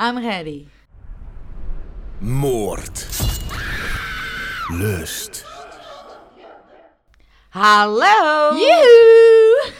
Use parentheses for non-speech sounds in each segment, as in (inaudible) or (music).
I'm ready. Moord. Lust. Hallo! Joehoe!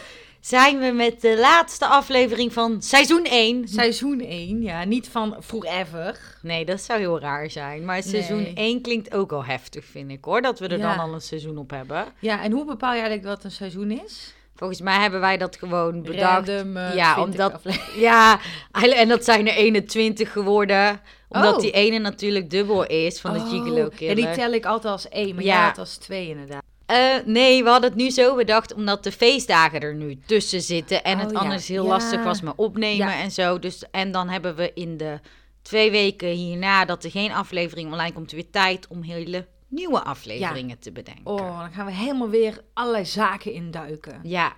Zijn we met de laatste aflevering van seizoen 1? Seizoen 1, ja, niet van forever. Nee, dat zou heel raar zijn. Maar seizoen Nee. 1 klinkt ook al heftig, vind ik hoor. Dat we er Ja. dan al een seizoen op hebben. Ja, en hoe bepaal je eigenlijk wat een seizoen is? Volgens mij hebben wij dat gewoon bedacht. Random, eh, ja, 20 omdat. Ja, en dat zijn er 21 geworden. Omdat Oh. die ene natuurlijk dubbel is van de Gigolo Oh, Killer. Ja, die tel ik altijd als één, maar Ja. jij had als twee inderdaad. Eh, nee, we hadden het nu zo bedacht omdat de feestdagen er nu tussen zitten. En Oh, het ja. anders heel Ja. lastig was met opnemen Ja. en zo. Dus, en dan hebben we in de twee weken hierna dat er geen aflevering online komt, weer tijd om hele nieuwe afleveringen te bedenken. Oh, dan gaan we helemaal weer allerlei zaken induiken. Ja,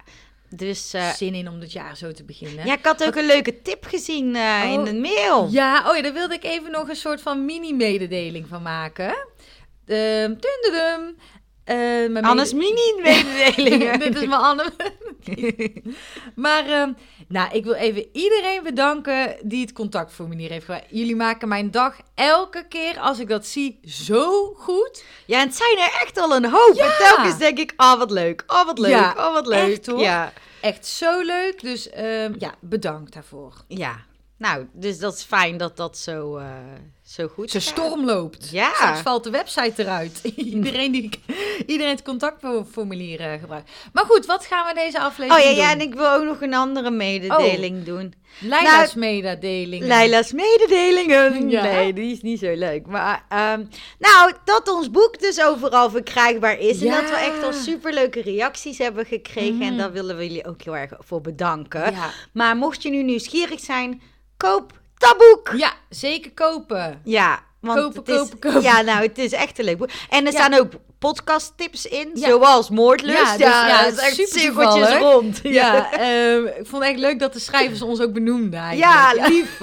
dus... eh, Zin in om dit jaar zo te beginnen. ja, ik had ook een leuke tip gezien eh, in Oh. een mail. Ja, oh ja, daar wilde ik even nog een soort van mini-mededeling van maken. Ehm dundudum. Eh, mijn Anne's mede- mini-mededelingen. (laughs) Dit is mijn Anne. maar, ehm, nou, ik wil even iedereen bedanken die het contactformulier heeft gemaakt. Jullie maken mijn dag elke keer als ik dat zie zo goed. Ja, en het zijn er echt al een hoop. Ja. En telkens denk ik, oh wat leuk, oh wat leuk, Ja, oh wat leuk. echt, hoor. Ja. Echt zo leuk. Dus ehm, ja, bedankt daarvoor. Ja, nou, dus dat is fijn dat dat zo, eh, zo goed Ze gaat. storm loopt. Ja. Straks valt de website eruit. (laughs) iedereen, die, iedereen het contactformulier eh, gebruikt. Maar goed, wat gaan we deze Oh aflevering ja, doen? ja, en ik wil ook nog een andere mededeling doen. Leila's mededelingen. Leila's mededelingen. (laughs) Ja. Nee, die is niet zo leuk. Maar, ehm, nou, dat ons boek dus overal verkrijgbaar is. En Ja. dat we echt al superleuke reacties hebben gekregen. En Mhm. daar willen we jullie ook heel erg voor bedanken. Ja. Maar mocht je nu nieuwsgierig zijn, koop dat boek. ja, zeker kopen. Ja, want Kopen, het is, kopen, kopen. Ja, nou, het is echt een leuk boek. En er Ja. staan ook podcasttips in, Ja. zoals Moordlust. Ja, Ja, dus ja, dat is echt super rond. Ja, ehm, ik vond het echt leuk dat de schrijvers ons ook benoemden Ja, lief.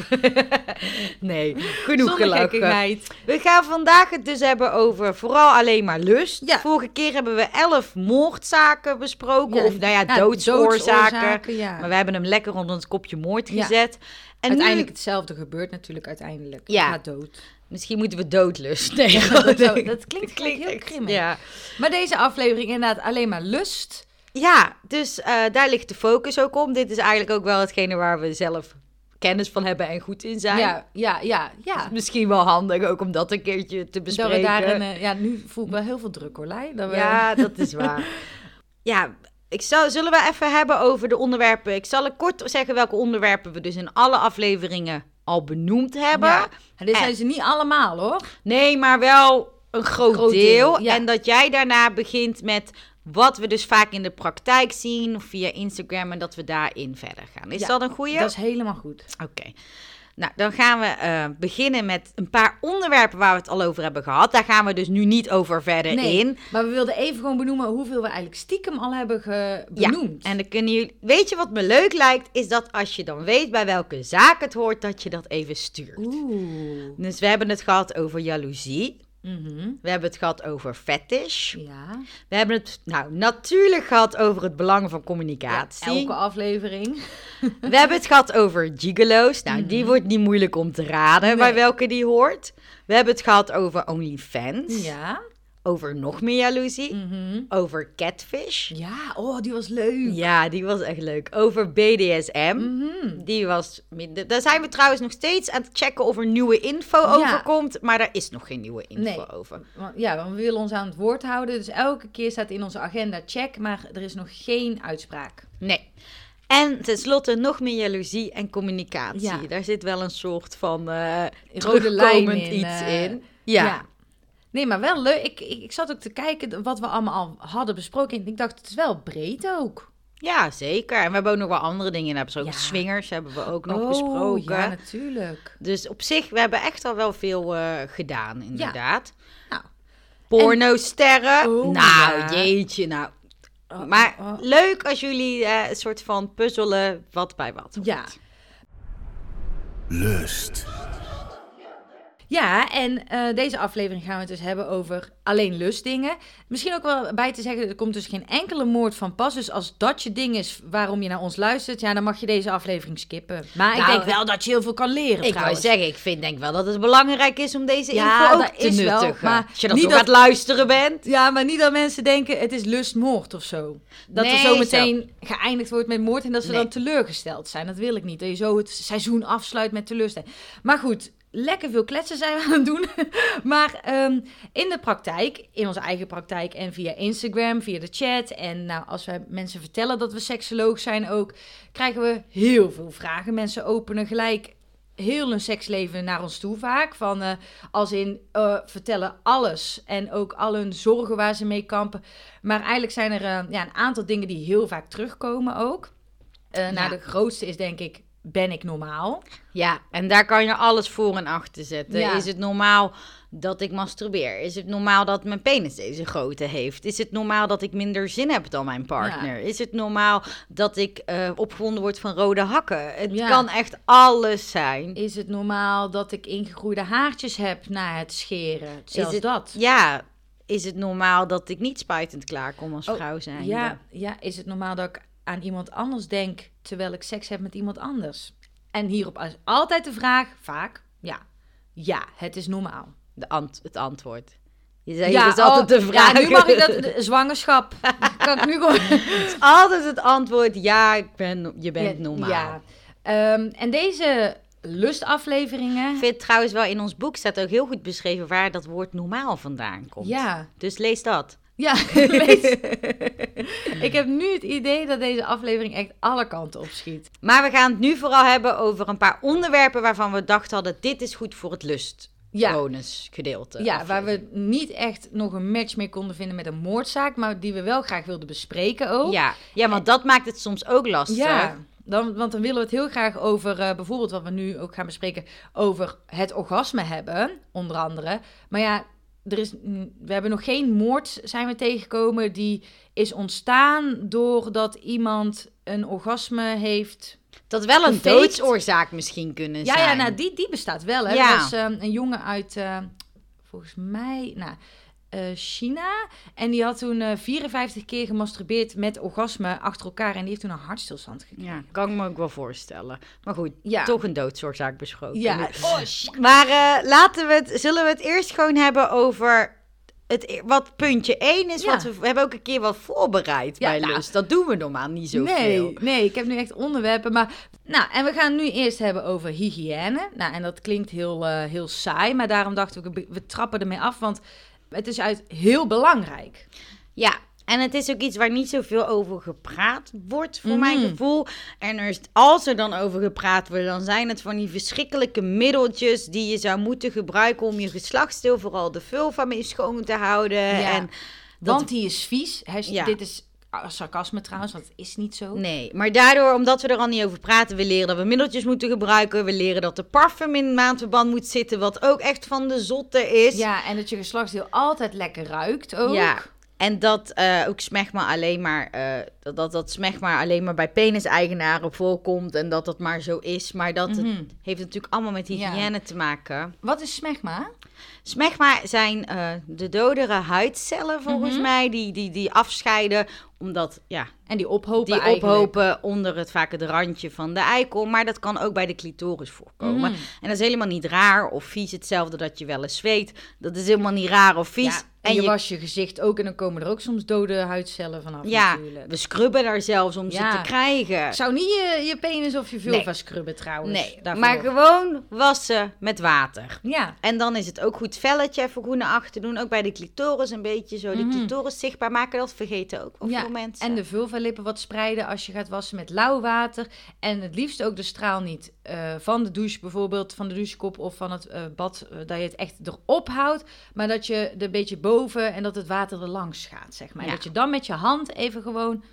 (laughs) nee, genoeg gelachen. gekkigheid. We gaan vandaag het dus hebben over vooral alleen maar lust. Ja. Vorige keer hebben we elf moordzaken besproken. Ja, of nou ja, ja, doodsoorzaken. doodsoorzaken, ja. Maar we hebben hem lekker onder het kopje moord Ja. gezet. En uiteindelijk nu, hetzelfde gebeurt natuurlijk uiteindelijk. Ja. Dood. misschien moeten we doodlust. (laughs) Nee, Ja, dat, dat klinkt, klinkt heel grimmig. Ja. Maar deze aflevering inderdaad alleen maar lust. Ja, dus eh, daar ligt de focus ook om. Dit is eigenlijk ook wel hetgene waar we zelf kennis van hebben en goed in zijn. Ja, ja, ja, ja. Misschien wel handig ook om dat een keertje te Dat bespreken. we een, eh, ja, nu voel ik wel heel veel druk hoor, Lei. Dat we, Ja, dat is waar. (laughs) ja, ik zal, zullen we even hebben over de onderwerpen. Ik zal kort zeggen welke onderwerpen we dus in alle afleveringen al benoemd hebben. Ja. En dit En- zijn ze niet allemaal hoor. Nee, maar wel een groot, Groot deel. deel, ja. En dat jij daarna begint met wat we dus vaak in de praktijk zien of via Instagram en dat we daarin verder gaan. Is Ja, dat een goeie? Dat is helemaal goed. Oké. Nou, dan gaan we eh, beginnen met een paar onderwerpen waar we het al over hebben gehad. Daar gaan we dus nu niet over verder Nee, in. maar we wilden even gewoon benoemen hoeveel we eigenlijk stiekem al hebben ge- Ja, benoemd. En dan kunnen jullie. Weet je wat me leuk lijkt? Is dat als je dan weet bij welke zaak het hoort, dat je dat even stuurt. Oeh. Dus we hebben het gehad over jaloezie. Mhm. We hebben het gehad over fetish. Ja. We hebben het nou natuurlijk gehad over het belang van ja, communicatie. elke aflevering. We hebben het gehad over gigolo's. Nou, die Mhm. wordt niet moeilijk om te raden bij Nee. welke die hoort. We hebben het gehad over OnlyFans. Ja. Over nog meer jaloezie. Mhm. Over catfish. Ja, oh, die was leuk. Ja, die was echt leuk. Over BDSM. Mhm. Die was minder. Daar zijn we trouwens nog steeds aan het checken of er nieuwe info Ja. over komt. Maar daar is nog geen nieuwe info Nee. over. Ja, want we willen ons aan het woord houden. Dus elke keer staat in onze agenda check, maar er is nog geen uitspraak. Nee. En tenslotte nog meer jaloezie en communicatie. Ja. Daar zit wel een soort van eh Rode lijn in, iets eh, in. Ja. Nee, maar wel leuk. Ik, ik, ik zat ook te kijken wat we allemaal al hadden besproken. En ik dacht, het is wel breed ook. Ja, zeker. En we hebben ook nog wel andere dingen hebben besproken. Ja. Swingers hebben we ook nog Oh, besproken. Ja, natuurlijk. Dus op zich, we hebben echt al wel veel eh, gedaan, inderdaad. Nou. Pornosterren. Oh, nou, ja. jeetje, nou. Oh, Maar oh, oh. leuk als jullie eh, een soort van puzzelen wat bij wat hoort. Ja. Lust. Ja, en eh, deze aflevering gaan we het dus hebben over alleen lustdingen. Misschien ook wel bij te zeggen, er komt dus geen enkele moord van pas. Dus als dat je ding is waarom je naar ons luistert, ja, dan mag je deze aflevering skippen. Maar ik Nou, denk wel dat je heel veel kan leren Ik wou zeggen, ik vind denk wel dat het belangrijk is om deze Ja, info ook dat te is wel, nuttigen. maar Als je dan niet dat- aan het luisteren bent. Ja, maar niet dat mensen denken het is lustmoord of zo. Dat er zo meteen geëindigd wordt met moord en dat ze Nee. dan teleurgesteld zijn. Dat wil ik niet. Dat je zo het seizoen afsluit met teleurstelling. Maar goed, lekker veel kletsen zijn we aan het doen. (laughs) maar ehm, in de praktijk, in onze eigen praktijk en via Instagram, via de chat. En nou, als wij mensen vertellen dat we seksoloog zijn ook, krijgen we heel veel vragen. Mensen openen gelijk heel hun seksleven naar ons toe vaak. Van, eh, als in eh, vertellen alles en ook al hun zorgen waar ze mee kampen. Maar eigenlijk zijn er eh, ja, een aantal dingen die heel vaak terugkomen ook. Nou, Ja. de grootste is denk ik, ben ik normaal? Ja, en daar kan je alles voor en achter zetten. Ja. Is het normaal dat ik masturbeer? Is het normaal dat mijn penis deze grootte heeft? Is het normaal dat ik minder zin heb dan mijn partner? Is het normaal dat ik eh, opgewonden word van rode hakken? Het Ja. kan echt alles zijn. Is het normaal dat ik ingegroeide haartjes heb na het scheren? Zelfs het- dat. Ja, is het normaal dat ik niet spuitend klaarkom als Oh, vrouw zijn? Ja, ja, is het normaal dat ik aan iemand anders denk terwijl ik seks heb met iemand anders? En hierop is altijd de vraag, vaak, ja, ja, het is normaal. De ant het antwoord. Je zei, ja, het is altijd oh, de vraag. Ja, nu mag ik dat, (laughs) de- zwangerschap, kan ik nu gewoon... (laughs) Het is altijd het antwoord, ja, ik ben, je bent Ja, normaal. Ja. Ehm, en deze lustafleveringen... Ik vind trouwens wel in ons boek staat ook heel goed beschreven waar dat woord normaal vandaan komt. Ja, Dus lees dat. Ja. (laughs) (laughs) ik heb nu het idee dat deze aflevering echt alle kanten opschiet. Maar we gaan het nu vooral hebben over een paar onderwerpen waarvan we dachten hadden, dit is goed voor het lust. Ja. Bonus gedeelte. Ja, waar we niet echt nog een match mee konden vinden met een moordzaak, maar die we wel graag wilden bespreken ook. Ja, ja, want dat maakt het soms ook lastig. Ja, dan, want dan willen we het heel graag over, eh, bijvoorbeeld wat we nu ook gaan bespreken, over het orgasme hebben, onder andere. Maar ja, er is, we hebben nog geen moord zijn we tegengekomen die is ontstaan doordat iemand een orgasme heeft. Dat wel een doodsoorzaak misschien kunnen Ja, zijn. ja, nou die, die bestaat wel. Hè? Ja. Er was ehm, een jongen uit, eh, volgens mij, nou, eh, China. En die had toen eh, 54 keer gemasturbeerd met orgasme achter elkaar. En die heeft toen een hartstilstand gekregen. Ja, kan ik me ook wel voorstellen. Maar goed, Ja. toch een doodsoorzaak besproken. Ja, oh. Maar eh, laten we het, zullen we het eerst gewoon hebben over het, e- wat puntje 1 is. Ja. Wat we, we hebben ook een keer wat voorbereid Ja, bij nou. Lust. Dat doen we normaal niet zoveel. Nee, nee, ik heb nu echt onderwerpen. Maar, nou, en we gaan nu eerst hebben over hygiëne. Nou, en dat klinkt heel, eh, heel saai, maar daarom dachten we, we trappen ermee af, want het is uit heel belangrijk. Ja, en het is ook iets waar niet zoveel over gepraat wordt, voor Mhm. mijn gevoel. En er als er dan over gepraat wordt, dan zijn het van die verschrikkelijke middeltjes die je zou moeten gebruiken om je geslachtsdeel, vooral de vulva, mee schoon te houden. Ja. En dat Want die is vies. Hij Ja. Dit is sarcasme trouwens, want het is niet zo. Nee, maar daardoor, omdat we er al niet over praten, we leren dat we middeltjes moeten gebruiken. We leren dat de parfum in maandverband moet zitten, wat ook echt van de zotte is. Ja, en dat je geslachtsdeel altijd lekker ruikt ook. Ja. En dat eh, ook smegma alleen maar, eh, dat, dat, dat smegma alleen maar bij peniseigenaren voorkomt en dat dat maar zo is. Maar dat het Mhm. heeft natuurlijk allemaal met Ja. hygiëne te maken. Wat is smegma? Smegma zijn eh, de dodere huidcellen volgens Mhm. mij, die, die, die afscheiden, omdat ja, En die ophopen die eigenlijk. ophopen onder het vaak het randje van de eikel. Maar dat kan ook bij de clitoris voorkomen. Mhm. En dat is helemaal niet raar of vies. Hetzelfde dat je wel eens zweet. Dat is helemaal niet raar of vies. Ja, en je, was je gezicht ook en dan komen er ook soms dode huidcellen vanaf ja, natuurlijk. we scrubben daar zelfs om Ja. ze te krijgen. Ik zou niet je, je penis of je vulva Nee. scrubben trouwens. Nee, daarvoor. maar gewoon wassen met water. Ja, En dan is het ook goed velletje even goed naar achter doen. Ook bij de clitoris een beetje zo de Mhm. clitoris zichtbaar maken. Dat vergeten ook wel ja. veel mensen. en de vulvalippen wat spreiden als je gaat wassen met lauw water. En het liefst ook de straal niet eh, van de douche bijvoorbeeld, van de douchekop of van het eh, bad, eh, dat je het echt erop houdt. Maar dat je er een beetje boven en dat het water er langs gaat, zeg maar. En dat je dan met je hand even gewoon...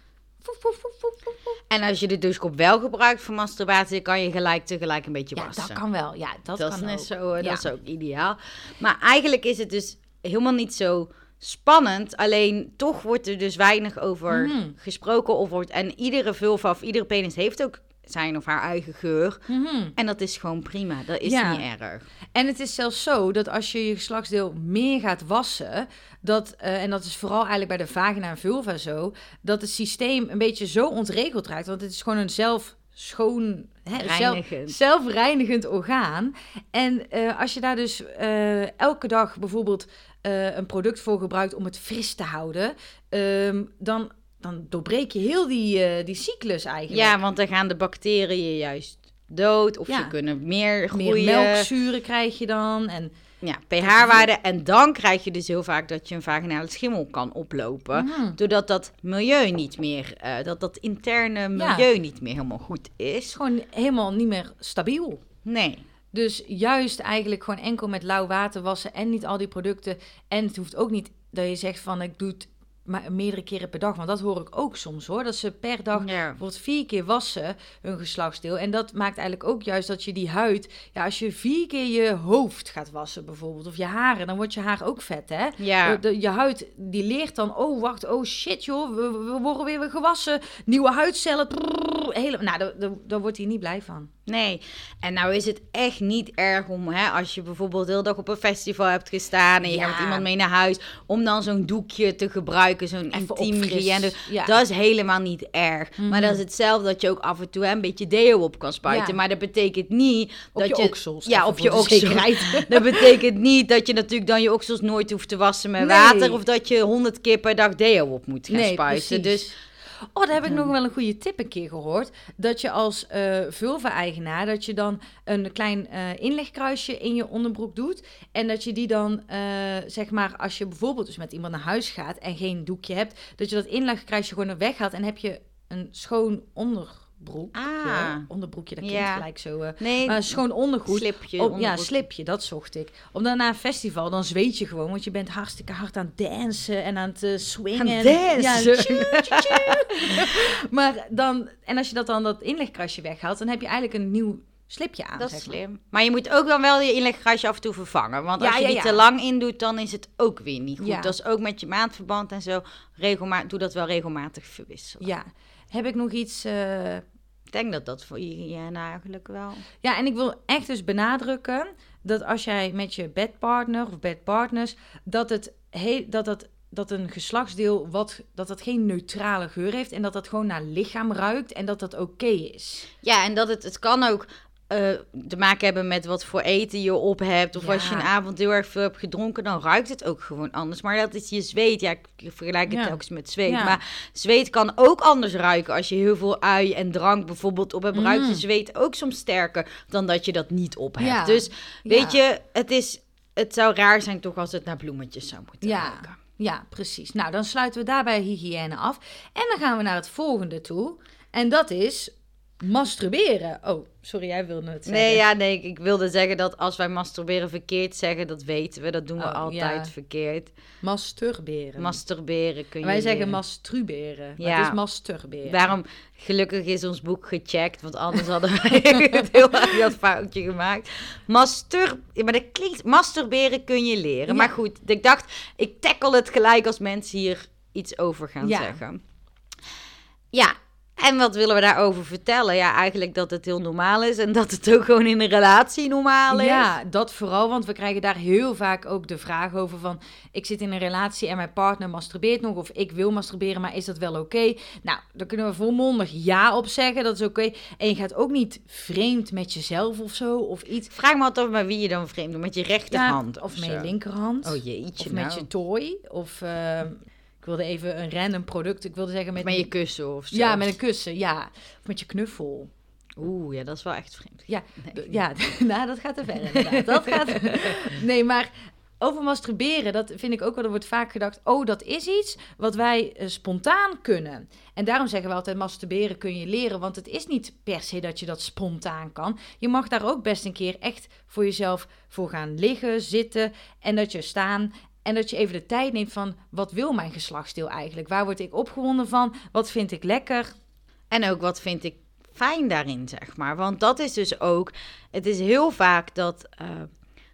En als je de douchekop wel gebruikt voor masturbatie, kan je gelijk tegelijk een beetje Ja, wassen. dat kan wel. Ja, dat, Dat, kan is net ook. zo, Ja. dat is ook ideaal. Maar eigenlijk is het dus helemaal niet zo spannend. Alleen toch wordt er dus weinig over Mhm. gesproken. Of wordt, en iedere vulva of iedere penis heeft ook zijn of haar eigen geur. Mhm. En dat is gewoon prima. Dat is Ja. niet erg. En het is zelfs zo dat als je je geslachtsdeel meer gaat wassen, dat, eh, en dat is vooral eigenlijk bij de vagina en vulva zo, dat het systeem een beetje zo ontregeld raakt. Want het is gewoon een zelf schoon, hè, zelf, Reinigend. zelfreinigend orgaan. En eh, als je daar dus eh, elke dag bijvoorbeeld een product voor gebruikt om het fris te houden, ehm, dan, dan doorbreek je heel die, eh, die cyclus eigenlijk. Ja, want dan gaan de bacteriën juist dood. Of Ja. ze kunnen meer groeien. Meer melkzuren krijg je dan. En, Ja, pH-waarde. En dan krijg je dus heel vaak dat je een vaginale schimmel kan oplopen. Mhm. Doordat dat milieu niet meer, eh, dat dat interne milieu niet meer helemaal goed is. gewoon helemaal niet meer stabiel. Nee. Dus juist eigenlijk gewoon enkel met lauw water wassen en niet al die producten. En het hoeft ook niet dat je zegt van ik doe het maar meerdere keren per dag. Want dat hoor ik ook soms hoor. Dat ze per dag Ja. bijvoorbeeld vier keer wassen hun geslachtsdeel. En dat maakt eigenlijk ook juist dat je die huid... Ja, als je vier keer je hoofd gaat wassen bijvoorbeeld, of je haren, dan wordt je haar ook vet hè. Ja. De, je huid die leert dan, oh wacht, oh shit joh, we, we worden weer gewassen. Nieuwe huidcellen. prrr, hele, nou, daar, wordt hij niet blij van. Nee, en nou is het echt niet erg om, hè, als je bijvoorbeeld de hele dag op een festival hebt gestaan en je Ja. met iemand mee naar huis, om dan zo'n doekje te gebruiken, zo'n Even intiem opfris. hygiëne. Ja. Dat is helemaal niet erg. Maar dat is hetzelfde dat je ook af en toe hè, een beetje deo op kan spuiten. Ja. Maar dat betekent niet Op dat je je... oksels, Ja, op je oksels. (laughs) Dat betekent niet dat je natuurlijk dan je oksels nooit hoeft te wassen met Nee. water. Of dat je honderd keer per dag deo op moet gaan spuiten. Dus Oh, daar heb ik nog wel een goede tip een keer gehoord. Dat je als eh vulva-eigenaar, dat je dan een klein eh, inlegkruisje in je onderbroek doet. En dat je die dan, eh, zeg maar, als je bijvoorbeeld dus met iemand naar huis gaat en geen doekje hebt, dat je dat inlegkruisje gewoon er weghaalt en heb je een schoon onderbroek. Ah. Onderbroekje, dat Ja. klinkt gelijk zo. eh, nee, schoon ondergoed. slipje. Om, ja, slipje, dat zocht ik. Om dan na een festival, dan zweet je gewoon. Want je bent hartstikke hard aan het dansen en aan het eh, swingen. Aan? Ja, tjoe, tjoe, tjoe. (laughs) maar dan, en als je dat dan dat inlegkrasje weghaalt, dan heb je eigenlijk een nieuw slipje aan. Dat is zeg maar. slim. Maar je moet ook dan wel je inlegkruisje af en toe vervangen. Want als je ja, die ja. te lang in doet, dan is het ook weer niet goed. Dat is ook met je maandverband en zo. Regelmatig, doe dat wel regelmatig verwisselen. Ja. Heb ik nog iets... eh, denk dat dat voor hygiëne eigenlijk wel... Ja, en ik wil echt dus benadrukken dat als jij met je bedpartner of bedpartners, dat het he dat het dat een geslachtsdeel wat dat dat geen neutrale geur heeft en dat dat gewoon naar lichaam ruikt en dat dat oké is. Ja, en dat het, het kan ook eh, te maken hebben met wat voor eten je op hebt. Of Ja. als je een avond heel erg veel hebt gedronken, dan ruikt het ook gewoon anders. Maar dat is je zweet. Ja, ik vergelijk het Ja. telkens met zweet. Ja. Maar zweet kan ook anders ruiken. Als je heel veel ui en drank bijvoorbeeld op hebt, ruikt je Mm. zweet ook soms sterker dan dat je dat niet op hebt. Dus weet je, het, is, het zou raar zijn toch als het naar bloemetjes zou moeten Ja. ruiken. Ja, precies. Nou, dan sluiten we daarbij hygiëne af en dan gaan we naar het volgende toe en dat is masturberen. Oh, sorry, jij wilde het zeggen. Nee, ja, nee, ik- wilde zeggen dat als wij masturberen verkeerd zeggen, dat weten we. Dat doen we Oh, altijd ja. verkeerd. Masturberen. Masturberen kun je Wij zeggen leren. masturberen, maar Ja. het is masturberen. Daarom, gelukkig is ons boek gecheckt, want anders hadden (laughs) wij het heel erg dat foutje gemaakt. Mastur, maar dat klinkt, masturberen kun je leren. Ja. Maar goed, ik dacht, ik tackle het gelijk als mensen hier iets over gaan Ja. zeggen. Ja, en wat willen we daarover vertellen? Ja, eigenlijk dat het heel normaal is en dat het ook gewoon in een relatie normaal is. Ja, dat vooral, want we krijgen daar heel vaak ook de vraag over van... ik zit in een relatie en mijn partner masturbeert nog... of ik wil masturberen, maar is dat wel oké? Nou, daar kunnen we volmondig ja op zeggen, dat is oké. En je gaat ook niet vreemd met jezelf of zo, of iets. Vraag me altijd met wie je dan vreemd doet. Met je rechterhand Ja, of of met zo. je linkerhand. Oh jeetje, of met nou. je toy. Of eh, ik wilde even een random product, ik wilde zeggen met... Met je kussen of zo. Ja, met een kussen, ja. Of met je knuffel. Oeh, ja, dat is wel echt vreemd. Ja, (laughs) Nee. ja (laughs) nou, dat gaat te ver inderdaad. Dat gaat... (laughs) Nee, maar over masturberen, dat vind ik ook wel, er wordt vaak gedacht... oh, dat is iets wat wij eh, spontaan kunnen. En daarom zeggen we altijd, masturberen kun je leren... want het is niet per se dat je dat spontaan kan. Je mag daar ook best een keer echt voor jezelf voor gaan liggen, zitten... en dat je staan... En dat je even de tijd neemt van, wat wil mijn geslachtsdeel eigenlijk? Waar word ik opgewonden van? Wat vind ik lekker? En ook wat vind ik fijn daarin, zeg maar. Want dat is dus ook... Het is heel vaak dat... eh,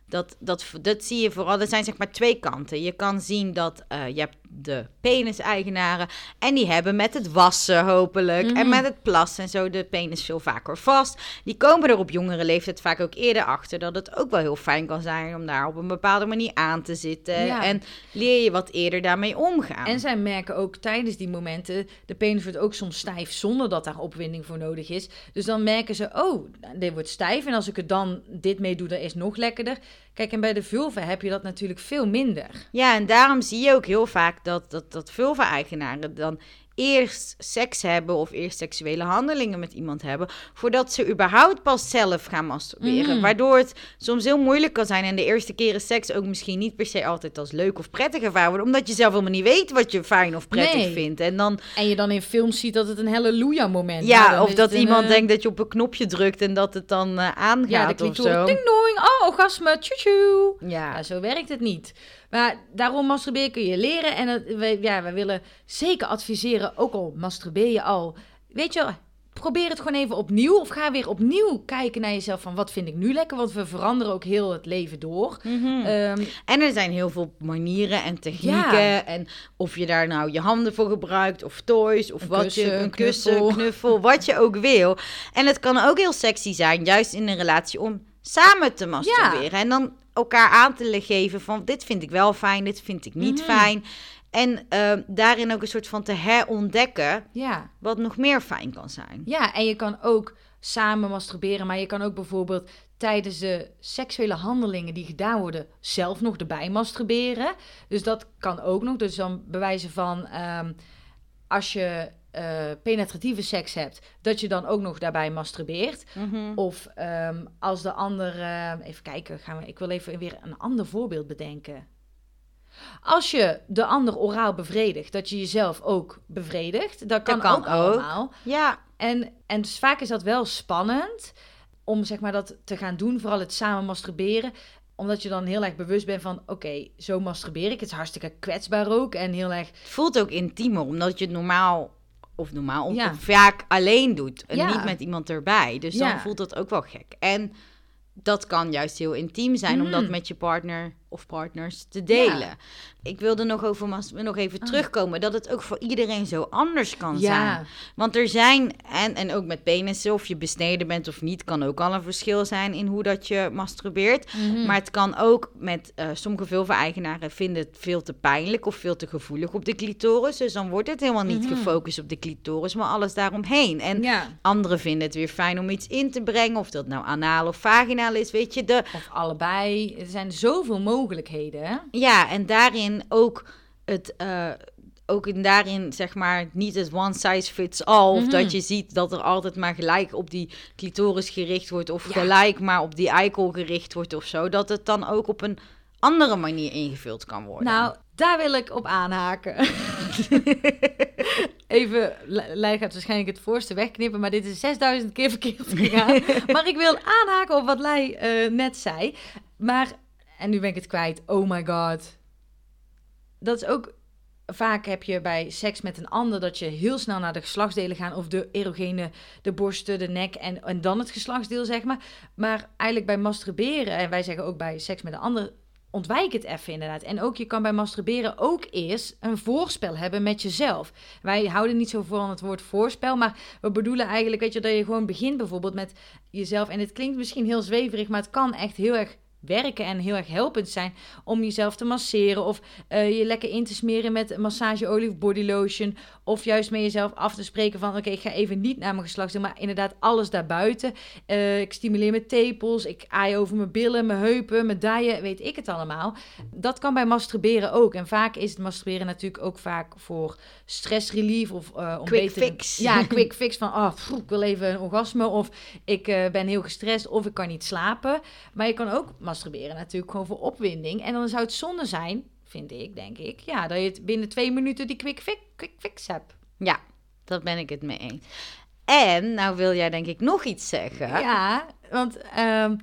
dat, dat, dat zie je vooral... Er zijn zeg maar twee kanten. Je kan zien dat... eh, je hebt de peniseigenaren. En die hebben met het wassen hopelijk en Mhm. met het plassen en zo de penis veel vaker vast. Die komen er op jongere leeftijd vaak ook eerder achter dat het ook wel heel fijn kan zijn om daar op een bepaalde manier aan te zitten. Ja. En leer je wat eerder daarmee omgaan. En zij merken ook tijdens die momenten, de penis wordt ook soms stijf zonder dat daar opwinding voor nodig is. Dus dan merken ze, oh, dit wordt stijf. En als ik er dan dit mee doe, dan is het nog lekkerder. Kijk, en bij de vulva heb je dat natuurlijk veel minder. Ja, en daarom zie je ook heel vaak dat, dat, dat vulva-eigenaren dan eerst seks hebben of eerst seksuele handelingen met iemand hebben, voordat ze überhaupt pas zelf gaan masturberen. Mhm. Waardoor het soms heel moeilijk kan zijn en de eerste keren seks ook misschien niet per se altijd als leuk of prettig ervaren wordt, omdat je zelf helemaal niet weet wat je fijn of prettig Nee. vindt. En dan, En je dan in films ziet dat het een halleluja moment is. ja, dan of dat een, iemand eh, denkt dat je op een knopje drukt en dat het dan eh, ja, de aangaat of zo. ding dong, oh, orgasme, tjoe Ja. Ja, zo werkt het niet. Maar daarom masturberen kun je leren. En het, wij, ja, willen zeker adviseren, ook al masturbeer je al. Weet je, probeer het gewoon even opnieuw. Of ga weer opnieuw kijken naar jezelf van wat vind ik nu lekker. Want we veranderen ook heel het leven door. Mhm. Ehm, En er zijn heel veel manieren en technieken. Ja. En of je daar nou je handen voor gebruikt, of toys, of Een wat kussen, je, een kussen, knuffel. knuffel. wat je ook wil. En het kan ook heel sexy zijn, juist in een relatie, om samen te masturberen. En dan elkaar aan te geven van dit vind ik wel fijn, dit vind ik niet Mhm. fijn. En eh, daarin ook een soort van te herontdekken ja. wat nog meer fijn kan zijn. ja, en je kan ook samen masturberen. Maar je kan ook bijvoorbeeld tijdens de seksuele handelingen die gedaan worden... zelf nog erbij masturberen. Dus dat kan ook nog. Dus dan bewijzen van... ehm, als je eh, penetratieve seks hebt, dat je dan ook nog daarbij masturbeert. Mhm. Of ehm, als de ander, eh, even kijken, gaan we, ik wil even weer een ander voorbeeld bedenken. Als je de ander oraal bevredigt, dat je jezelf ook bevredigt, dat kan, kan ook, ook. allemaal. Ja, En, en dus vaak is dat wel spannend om zeg maar dat te gaan doen, vooral het samen masturberen omdat je dan heel erg bewust bent van, oké, zo masturbeer ik. Het is hartstikke kwetsbaar ook en heel erg Het voelt ook intiemer, omdat je het normaal, of normaal, of Ja. of vaak alleen doet. En Ja. niet met iemand erbij. Dus dan voelt dat ook wel gek. En dat kan juist heel intiem zijn om dat Mm. met je partner of partners te delen. Ja. Ik wilde nog, over, nog even Ah. terugkomen dat het ook voor iedereen zo anders kan Ja. zijn. Want er zijn, en, en ook met penissen, of je besneden bent of niet, kan ook al een verschil zijn in hoe dat je masturbeert. Mhm. Maar het kan ook met eh, sommige vulva-eigenaren vinden het veel te pijnlijk of veel te gevoelig op de clitoris. Dus dan wordt het helemaal niet Mhm. gefocust op de clitoris, maar alles daaromheen. En ja. anderen vinden het weer fijn om iets in te brengen, of dat nou anaal of vaginaal is, weet je. De, Of allebei. Er zijn zoveel mogelijkheden, hè? ja, en daarin ook het. eh, ook in daarin, zeg maar, niet het one size fits all. Of Mhm. dat je ziet dat er altijd maar gelijk op die clitoris gericht wordt. Of Ja. gelijk maar op die eikel gericht wordt of zo. Dat het dan ook op een andere manier ingevuld kan worden. Nou, daar wil ik op aanhaken. (laughs) Even, Lei gaat waarschijnlijk het voorste wegknippen, maar dit is 6000 keer verkeerd gegaan. (laughs) maar ik wil aanhaken op wat Lei eh, net zei. Maar, en nu ben ik het kwijt, oh my god. Dat is ook, vaak heb je bij seks met een ander dat je heel snel naar de geslachtsdelen gaat. Of de erogene, de borsten, de nek en, en dan het geslachtsdeel, zeg maar. Maar eigenlijk bij masturberen, en wij zeggen ook bij seks met een ander, ontwijk het even inderdaad. En ook je kan bij masturberen ook eerst een voorspel hebben met jezelf. Wij houden niet zo van het woord voorspel, maar we bedoelen eigenlijk weet je, dat je gewoon begint bijvoorbeeld met jezelf. En het klinkt misschien heel zweverig, maar het kan echt heel erg werken en heel erg helpend zijn om jezelf te masseren of eh, je lekker in te smeren met massageolie of body lotion of juist met jezelf af te spreken van oké, ik ga even niet naar mijn geslachtsdeel, maar inderdaad alles daarbuiten. Eh, ik stimuleer mijn tepels, ik aai over mijn billen, mijn heupen, mijn dijen, weet ik het allemaal. Dat kan bij masturberen ook. En vaak is het masturberen natuurlijk ook vaak voor stressrelief of eh om Quick beter... fix. Ja, (laughs) quick fix van oh, pff, ik wil even een orgasme of ik eh, ben heel gestrest of ik kan niet slapen. Maar je kan ook masturberen natuurlijk gewoon voor opwinding. En dan zou het zonde zijn, vind ik, denk ik, ja, dat je het binnen twee minuten die quick fix, quick fix hebt. Ja, dat ben ik het mee eens. En, nou wil jij denk ik nog iets zeggen. Ja, want ehm,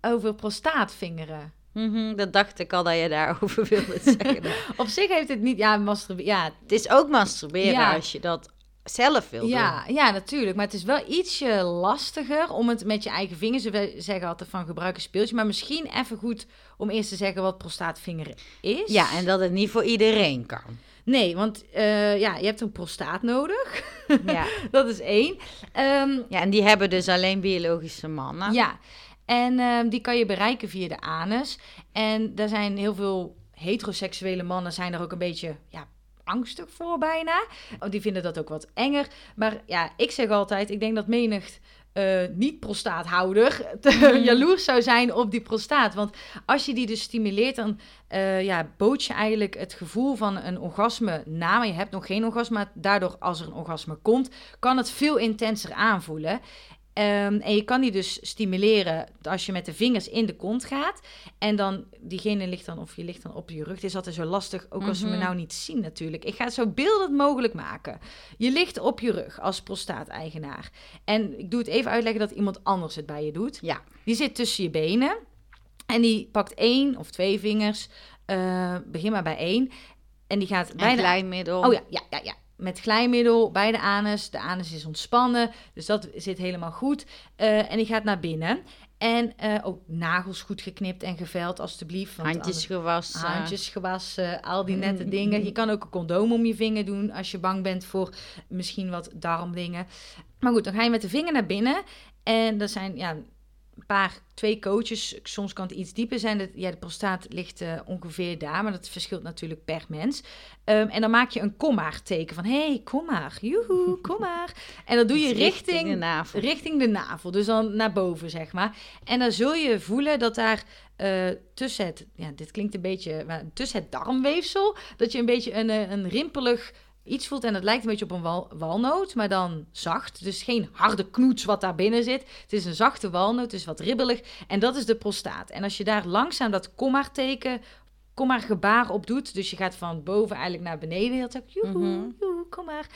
over prostaatvingeren. Mhm, dat dacht ik al dat je daarover wilde zeggen. (laughs) Op zich heeft het niet, ja, masturberen, ja, het is ook masturberen Ja. als je dat zelf wil ja, doen. Ja, natuurlijk. Maar het is wel ietsje lastiger om het met je eigen vingers... We zeggen altijd van gebruik een speeltje. Maar misschien even goed om eerst te zeggen wat prostaatvinger is. Ja, en dat het niet voor iedereen kan. Nee, want uh, ja, je hebt een prostaat nodig. (laughs) Ja. dat is één. Um, ja, en die hebben dus alleen biologische mannen. Ja, en um, die kan je bereiken via de anus. En daar zijn heel veel heteroseksuele mannen zijn er ook een beetje ja, angstig voor bijna. Oh, die vinden dat ook wat enger. Maar ja, ik zeg altijd, ik denk dat menig uh, niet-prostaathouder (laughs) mm. jaloers zou zijn op die prostaat. Want als je die dus stimuleert, dan uh, ja, bood je eigenlijk het gevoel van een orgasme na. Maar je hebt nog geen orgasme, maar daardoor als er een orgasme komt, kan het veel intenser aanvoelen. Ehm, en je kan die dus stimuleren als je met de vingers in de kont gaat. En dan, diegene ligt dan, of je ligt dan op je rug. Het is altijd zo lastig, ook als ze me mhm. nou niet zien natuurlijk. Ik ga het zo beeldend mogelijk maken. Je ligt op je rug als prostaateigenaar. En ik doe het even uitleggen dat iemand anders het bij je doet. Ja. Die zit tussen je benen. En die pakt één of twee vingers. Uh, begin maar bij één. En die gaat bij de... Oh ja, ja, ja, ja met glijmiddel bij de anus. De anus is ontspannen, dus dat zit helemaal goed. Uh, en die gaat naar binnen. En uh, ook nagels goed geknipt en geveld, alstublieft. Want handjes gewassen. Handjes gewassen, al die nette dingen. Je kan ook een condoom om je vinger doen als je bang bent voor misschien wat darmdingen. Maar goed, dan ga je met de vinger naar binnen. En dat zijn ja, een paar, twee coaches. Soms kan het iets dieper zijn. Dat, ja, de prostaat ligt uh, ongeveer daar, maar dat verschilt natuurlijk per mens. Um, en dan maak je een kommaar teken van, hey, kom maar, joehoe, (laughs) kom maar. En dat doe je dus richting, richting, de navel. richting de navel, dus dan naar boven, zeg maar. En dan zul je voelen dat daar uh, tussen het, ja, dit klinkt een beetje, maar tussen het darmweefsel, dat je een beetje een, eh, een rimpelig iets voelt. En het lijkt een beetje op een wal walnoot, maar dan zacht. Dus geen harde knoets wat daar binnen zit. Het is een zachte walnoot, dus wat ribbelig. En dat is de prostaat. En als je daar langzaam dat kommaarteken kom maar gebaar op doet. Dus je gaat van boven eigenlijk naar beneden. Heel tijd, joehoe, mm kom maar.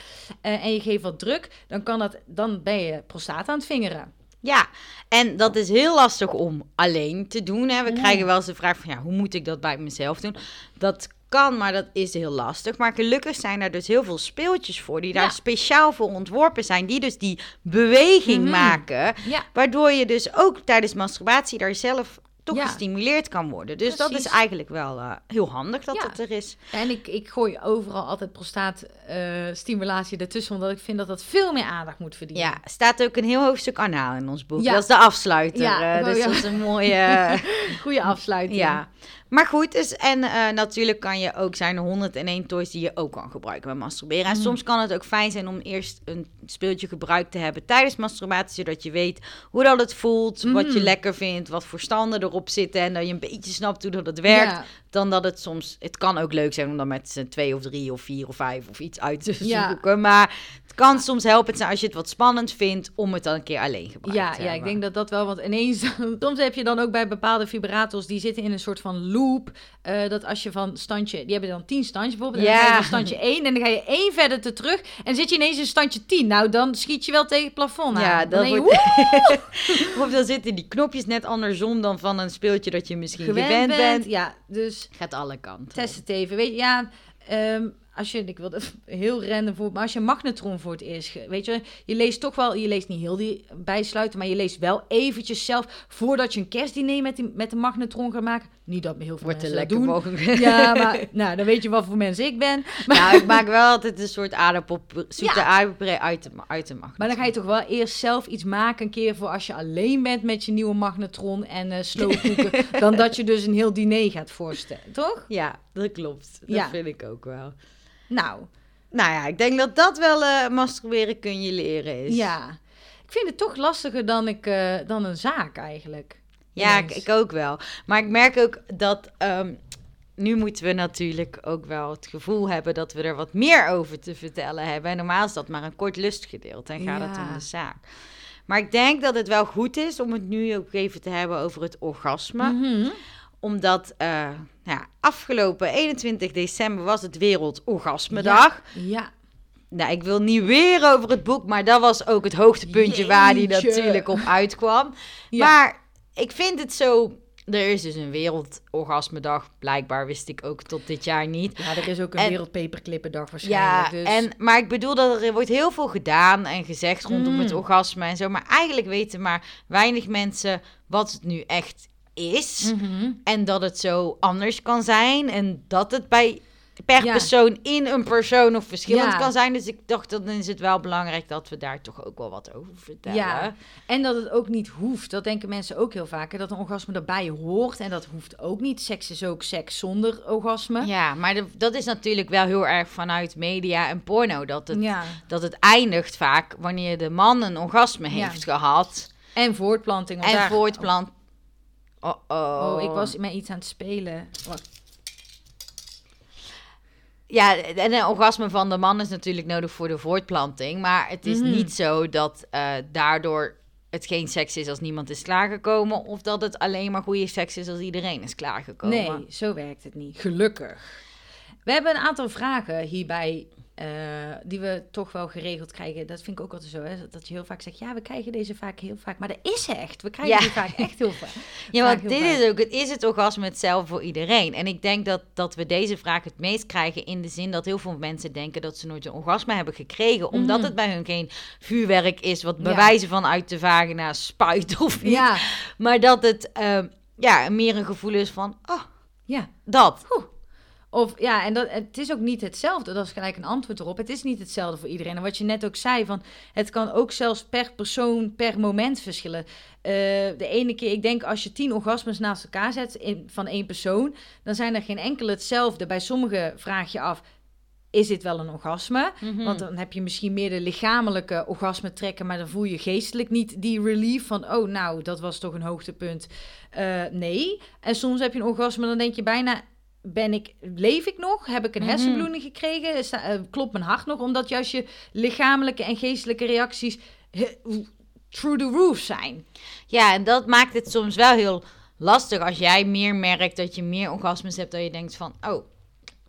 Uh, en je geeft wat druk, dan, kan dat, dan ben je prostaat aan het vingeren. Ja, en dat is heel lastig om alleen te doen. Hè. We krijgen wel eens de vraag van, ja, hoe moet ik dat bij mezelf doen? Dat kan, maar dat is heel lastig. Maar gelukkig zijn er dus heel veel speeltjes voor die daar speciaal voor ontworpen zijn. Die dus die beweging mhm. maken. Waardoor je dus ook tijdens masturbatie daar zelf toch gestimuleerd kan worden. Dus dat is eigenlijk wel uh, heel handig dat het er is. En ik, ik gooi overal altijd prostaatstimulatie uh, ertussen, omdat ik vind dat dat veel meer aandacht moet verdienen. Ja, staat ook een heel hoofdstuk anaal in ons boek. Dat is de afsluiter. Ja, uh, dus dat is een mooie... (laughs) Goede afsluiting. Ja. Maar goed, dus, en uh, natuurlijk kan je ook zijn er 101 toys die je ook kan gebruiken bij masturberen. En mm. soms kan het ook fijn zijn om eerst een speeltje gebruikt te hebben tijdens masturbatie, zodat je weet hoe dat het voelt, wat je mm. lekker vindt, wat voor standen erop zitten en dat je een beetje snapt hoe dat het werkt. Dan dat het soms, het kan ook leuk zijn om dan met z'n twee of drie of vier of vijf of iets uit te zoeken. Maar het kan soms helpen zijn als je het wat spannend vindt om het dan een keer alleen gebruikt ja, te Ja, ik denk dat dat wel, want ineens, (laughs) soms heb je dan ook bij bepaalde vibrators, die zitten in een soort van loop. Uh, dat als je van standje, die hebben dan tien standjes bijvoorbeeld, en dan ga je van standje 1 en dan ga je één verder te terug en zit je ineens in standje 10. Nou, dan schiet je wel tegen het plafond aan. Ja, dan, wordt... (laughs) of dan zitten die knopjes net andersom dan van een speeltje dat je misschien gewend, gewend bent. Ja, dus... Gaat alle kanten. Test het even. Weet je, ja... Um, als je, ik wil het heel random voor, maar als je magnetron voor het eerst, weet je, je leest toch wel, je leest niet heel die bijsluiten, maar je leest wel eventjes zelf, voordat je een kerstdiner met, die, met de magnetron gaat maken. Niet dat me heel veel Wordt mensen lekker doen. Ja, maar (laughs) nou, dan weet je wat voor mensen ik ben. (laughs) Maar, nou, ik maak wel altijd een soort aardappel, zoete ja. aardappel uit de, uit de magnetron. Maar dan ga je toch wel eerst zelf iets maken, een keer voor als je alleen bent met je nieuwe magnetron en uh, (laughs) dan dat je dus een heel diner gaat voorstellen, toch? Ja, dat klopt. Dat ja. vind ik ook wel. Nou. Nou ja, ik denk dat dat wel uh, masturberen kun je leren is. Ja. Ik vind het toch lastiger dan, ik, uh, dan een zaak eigenlijk. Ja, ik, ik, ook wel. Maar ik merk ook dat... Um, nu moeten we natuurlijk ook wel het gevoel hebben dat we er wat meer over te vertellen hebben. En normaal is dat maar een kort lustgedeelte en gaat ja. het om de zaak. Maar ik denk dat het wel goed is om het nu ook even te hebben over het orgasme. Mm -hmm omdat uh, ja, afgelopen 21 december was het Wereldorgasmedag. Ja, ja. Nou, ik wil niet weer over het boek, maar dat was ook het hoogtepuntje waar die natuurlijk op uitkwam. Ja. Maar ik vind het zo er is dus een wereldorgasmedag. Blijkbaar wist ik ook tot dit jaar niet. Ja, er is ook een En- wereldpeperklippendag Ja, waarschijnlijk. dus... en, maar ik bedoel dat er wordt heel veel gedaan en gezegd rondom Mm. het orgasme en zo. Maar eigenlijk weten maar weinig mensen wat het nu echt is. Mhm. En dat het zo anders kan zijn. En dat het bij per Ja. persoon in een persoon of verschillend Ja. kan zijn. Dus ik dacht, dan is het wel belangrijk dat we daar toch ook wel wat over vertellen. Ja, en dat het ook niet hoeft. Dat denken mensen ook heel vaak. hè, Dat een orgasme erbij hoort. En dat hoeft ook niet. Seks is ook seks zonder orgasme. Ja, maar de- dat is natuurlijk wel heel erg vanuit media en porno. Dat het, Ja. dat het eindigt vaak wanneer de man een orgasme heeft gehad. En voortplanting. En daar- voortplant. Oh, oh. Oh, ik was met iets aan het spelen. Ja, en een orgasme van de man is natuurlijk nodig voor de voortplanting. Maar het is Mhm. niet zo dat eh, daardoor het geen seks is als niemand is klaargekomen. Of dat het alleen maar goede seks is als iedereen is klaargekomen. Nee, zo werkt het niet. Gelukkig. We hebben een aantal vragen hierbij eh, die we toch wel geregeld krijgen. Dat vind ik ook altijd zo, hè? dat je heel vaak zegt... ja, we krijgen deze vaak heel vaak. Maar dat is echt. We krijgen Ja. die vaak echt heel vaak. (laughs) Ja, want dit is ook, het is het orgasme hetzelfde voor iedereen. En ik denk dat, dat we deze vraag het meest krijgen in de zin dat heel veel mensen denken dat ze nooit een orgasme hebben gekregen. Omdat Mhm. het bij hun geen vuurwerk is wat Ja. bewijzen van uit de vagina spuit (laughs) of niet. Ja, Maar dat het ehm, ja, meer een gevoel is van, oh, ja. dat. Of ja, en dat, het is ook niet hetzelfde. Dat is gelijk een antwoord erop. Het is niet hetzelfde voor iedereen. En wat je net ook zei, van, het kan ook zelfs per persoon, per moment verschillen. Eh, de ene keer, ik denk als je tien orgasmes naast elkaar zet in, van één persoon, dan zijn er geen enkele hetzelfde. Bij sommigen vraag je af, is dit wel een orgasme? Mhm. Want dan heb je misschien meer de lichamelijke orgasme trekken, maar dan voel je geestelijk niet die relief van, oh nou, dat was toch een hoogtepunt. Eh, nee. En soms heb je een orgasme, dan denk je bijna, ben ik, leef ik nog? Heb ik een Mhm. hersenbloeding gekregen? Sta- eh, klopt mijn hart nog? Omdat juist je lichamelijke en geestelijke reacties through the roof zijn. Ja, en dat maakt het soms wel heel lastig als jij meer merkt dat je meer orgasmes hebt dan je denkt van, oh,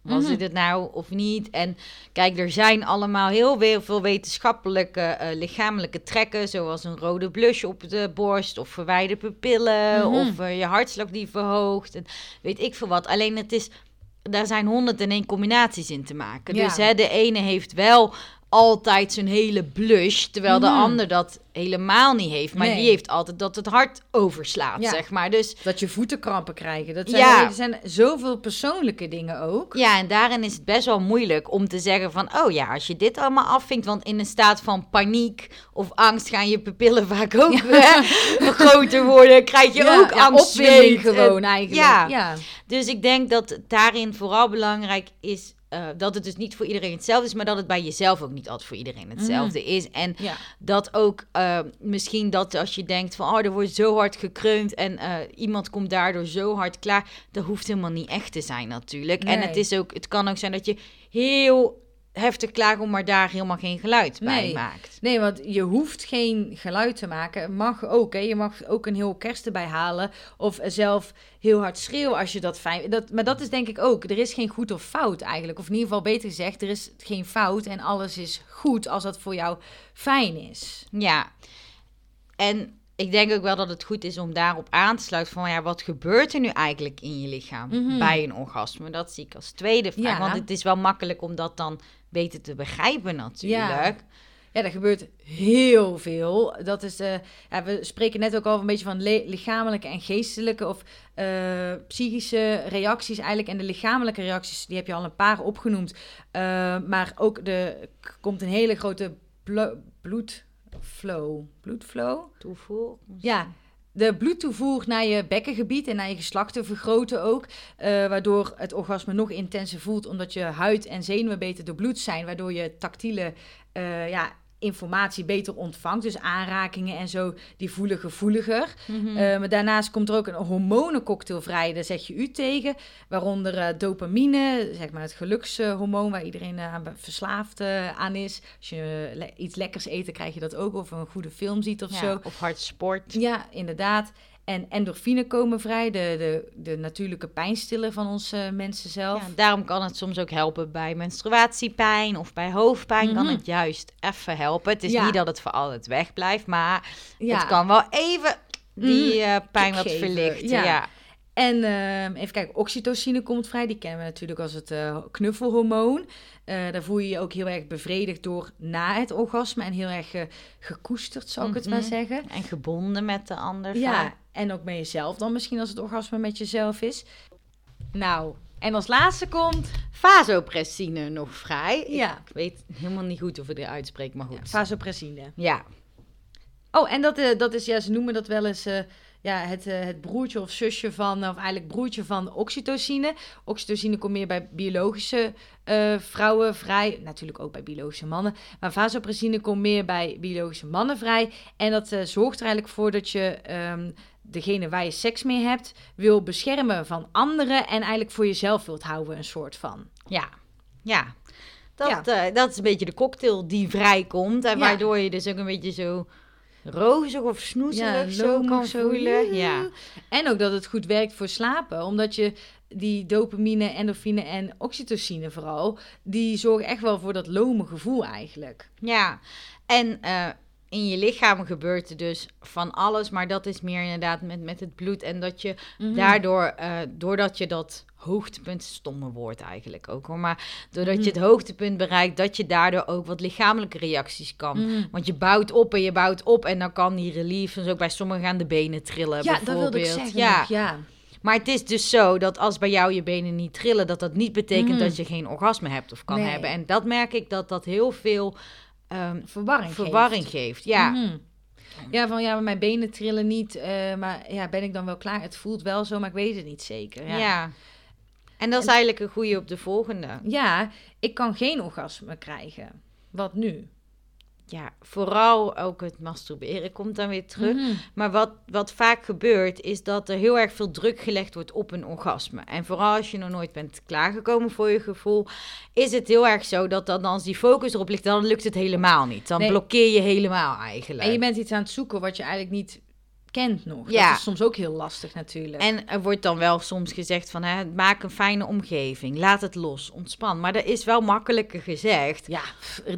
was Mhm. dit het nou of niet? En kijk, er zijn allemaal heel veel wetenschappelijke eh, lichamelijke trekken, zoals een rode blush op de borst of verwijde pupillen Mhm. of eh, je hartslag die verhoogt en weet ik veel wat. Alleen het is, daar zijn 101 combinaties in te maken. Ja. Dus hè, de ene heeft wel altijd zijn hele blush, terwijl de Mhm. ander dat helemaal niet heeft. Maar Nee. die heeft altijd dat het hart overslaat, Ja. zeg maar. Dus Dat je voetenkrampen krijgen. Dat zijn, Ja. er zijn zoveel persoonlijke dingen ook. ja, en daarin is het best wel moeilijk om te zeggen van... oh ja, als je dit allemaal afvinkt... want in een staat van paniek of angst gaan je pupillen vaak ook hè, groter worden. Krijg je ook angst, gewoon En- eigenlijk. Ja. ja. Dus ik denk dat daarin vooral belangrijk is... eh, dat het dus niet voor iedereen hetzelfde is... maar dat het bij jezelf ook niet altijd voor iedereen hetzelfde is. En ja. dat ook eh, misschien dat als je denkt van... oh, er wordt zo hard gekreund... en eh, iemand komt daardoor zo hard klaar... dat hoeft helemaal niet echt te zijn natuurlijk. En het, is ook, het kan ook zijn dat je heel heftig klaagt... maar daar helemaal geen geluid bij maakt. Nee, want je hoeft geen geluid te maken. Het Mag ook, hè. Je mag ook een heel orkest erbij halen. Of zelf heel hard schreeuwen als je dat fijn dat, Maar dat is denk ik ook. Er is geen goed of fout eigenlijk. Of in ieder geval beter gezegd, er is geen fout. En alles is goed als dat voor jou fijn is. Ja. En ik denk ook wel dat het goed is om daarop aan te sluiten... van ja, wat gebeurt er nu eigenlijk in je lichaam Mhm. bij een orgasme? Dat zie ik als tweede vraag. Ja. Want het is wel makkelijk om dat dan beter te begrijpen natuurlijk. Ja, er gebeurt heel veel. Dat is, eh, ja, we spreken net ook al een beetje van lichamelijke en geestelijke of eh, psychische reacties eigenlijk. En de lichamelijke reacties, die heb je al een paar opgenoemd. Eh, maar ook de komt een hele grote blo- bloedflow. Bloedflow? Toevoer. Ja, de bloedtoevoer naar je bekkengebied en naar je geslachten vergroten ook. eh, waardoor het orgasme nog intenser voelt, omdat je huid en zenuwen beter doorbloed zijn. Waardoor je tactiele eh, ja, informatie beter ontvangt. Dus aanrakingen en zo, die voelen gevoeliger. Mhm. Eh, maar daarnaast komt er ook een hormonencocktail vrij, daar zeg je u tegen. Waaronder eh, dopamine, zeg maar het gelukshormoon waar iedereen aan be- verslaafd aan is. Als je le- iets lekkers eet, dan krijg je dat ook. Of een goede film ziet of Ja, zo. Of hard sport. Ja, inderdaad. En endorfine komen vrij, de, de, de natuurlijke pijnstiller van ons eh, mensen zelf. Ja, daarom kan het soms ook helpen bij menstruatiepijn of bij hoofdpijn. Kan Mhm. het juist even helpen. Het is Ja. niet dat het voor altijd wegblijft, maar Ja. het kan wel even die Mhm. eh, pijn wat verlichten. ja. Ja. En ehm, even kijken, oxytocine komt vrij. Die kennen we natuurlijk als het uh, knuffelhormoon. Uh, daar voel je je ook heel erg bevredigd door na het orgasme. En heel erg uh, gekoesterd, zou ik het maar Mhm. zeggen. En gebonden met de ander. Ja, en ook met jezelf dan misschien als het orgasme met jezelf is. Nou, en als laatste komt... Vasopressine nog vrij. Ja. Ik weet helemaal niet goed of ik dit uitspreek, maar goed. Vasopressine. Ja. Oh, en dat, eh, dat is, ja, ze noemen dat wel eens... ja, het, eh, het broertje of zusje van, of eigenlijk broertje van oxytocine. Oxytocine komt meer bij biologische eh, vrouwen vrij. Natuurlijk ook bij biologische mannen. Maar vasopressine komt meer bij biologische mannen vrij. En dat eh, zorgt er eigenlijk voor dat je ehm, degene waar je seks mee hebt... wil beschermen van anderen en eigenlijk voor jezelf wilt houden, een soort van. Ja. Ja. Dat, dat is een beetje de cocktail die vrijkomt. En Ja. waardoor je dus ook een beetje zo rozig of snoezerig zo kan voelen. Ja. En ook dat het goed werkt voor slapen, omdat je die dopamine, endorfine en oxytocine vooral, die zorgen echt wel voor dat lome gevoel eigenlijk. Ja, en eh, in je lichaam gebeurt er dus van alles, maar dat is meer inderdaad met, met het bloed. En dat je Mhm. daardoor, eh, doordat je dat hoogtepunt, stomme woord eigenlijk ook hoor, maar doordat Mhm. je het hoogtepunt bereikt, dat je daardoor ook wat lichamelijke reacties kan. Mhm. Want je bouwt op en je bouwt op en dan kan die relief dus ook bij sommigen aan de benen trillen Ja, dat wilde ik zeggen. Ja, nog, ja. maar het is dus zo dat als bij jou je benen niet trillen, dat dat niet betekent dat je geen orgasme hebt of kan Nee. hebben. En dat merk ik dat dat heel veel ehm, Verwarring. verwarring geeft. Ja. Mhm. Ja, van ja, mijn benen trillen niet, eh, maar ja, ben ik dan wel klaar? Het voelt wel zo, maar ik weet het niet zeker. ja. Ja, En dat is eigenlijk een goede op de volgende. ja ik kan geen orgasme krijgen. Wat nu? Ja, vooral ook het masturberen komt dan weer terug. Mhm. Maar wat, wat vaak gebeurt, is dat er heel erg veel druk gelegd wordt op een orgasme. En vooral als je nog nooit bent klaargekomen voor je gevoel, is het heel erg zo dat dan als die focus erop ligt, dan lukt het helemaal niet. Dan Nee. blokkeer je helemaal eigenlijk. En je bent iets aan het zoeken wat je eigenlijk niet kent nog. Ja. Dat is soms ook heel lastig natuurlijk. En er wordt dan wel soms gezegd van, hè, maak een fijne omgeving, laat het los, ontspan. Maar dat is wel makkelijker gezegd. Ja,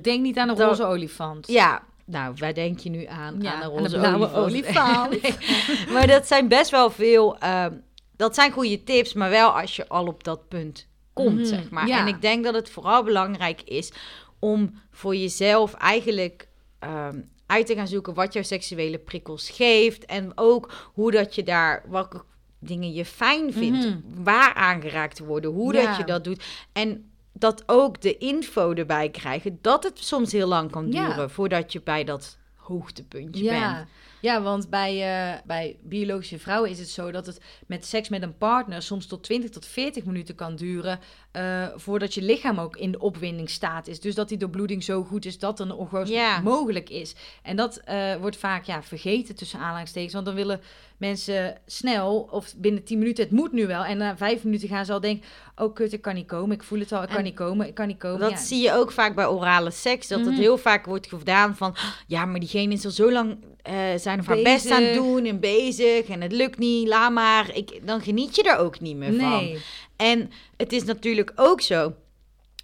denk niet aan een Dat- roze olifant. Ja, nou, waar denk je nu aan? Ja, aan een roze olifant. olifant. (laughs) Nee. (laughs) Maar dat zijn best wel veel, ehm, dat zijn goede tips, maar wel als je al op dat punt komt, Mhm, zeg maar. ja. En ik denk dat het vooral belangrijk is om voor jezelf eigenlijk ehm, uit te gaan zoeken wat jouw seksuele prikkels geeft. En ook hoe dat je daar, welke dingen je fijn vindt, Mhm. waar aangeraakt te worden, hoe Ja. dat je dat doet. En dat ook de info erbij krijgen, dat het soms heel lang kan Ja. duren voordat je bij dat hoogtepuntje Ja. bent. ja, want bij, eh, bij biologische vrouwen is het zo dat het met seks met een partner soms tot 20 tot 40 minuten kan duren. Eh, voordat je lichaam ook in de opwindingsstaat is. Dus dat die doorbloeding zo goed is dat een orgasme Ja. mogelijk is. En dat eh, wordt vaak ja, vergeten tussen aanhalingstekens. Want dan willen mensen snel, of binnen 10 minuten, het moet nu wel. En na 5 minuten gaan ze al denken: oh kut, ik kan niet komen. Ik voel het al, ik kan niet komen, ik kan niet komen. Dat Ja. zie je ook vaak bij orale seks. Dat het Mhm. heel vaak wordt gedaan van... Ja, maar diegene is al zo lang eh, zijn of haar best aan het doen en bezig. En het lukt niet, laat maar. Ik, dan geniet je er ook niet meer van. En het is natuurlijk ook zo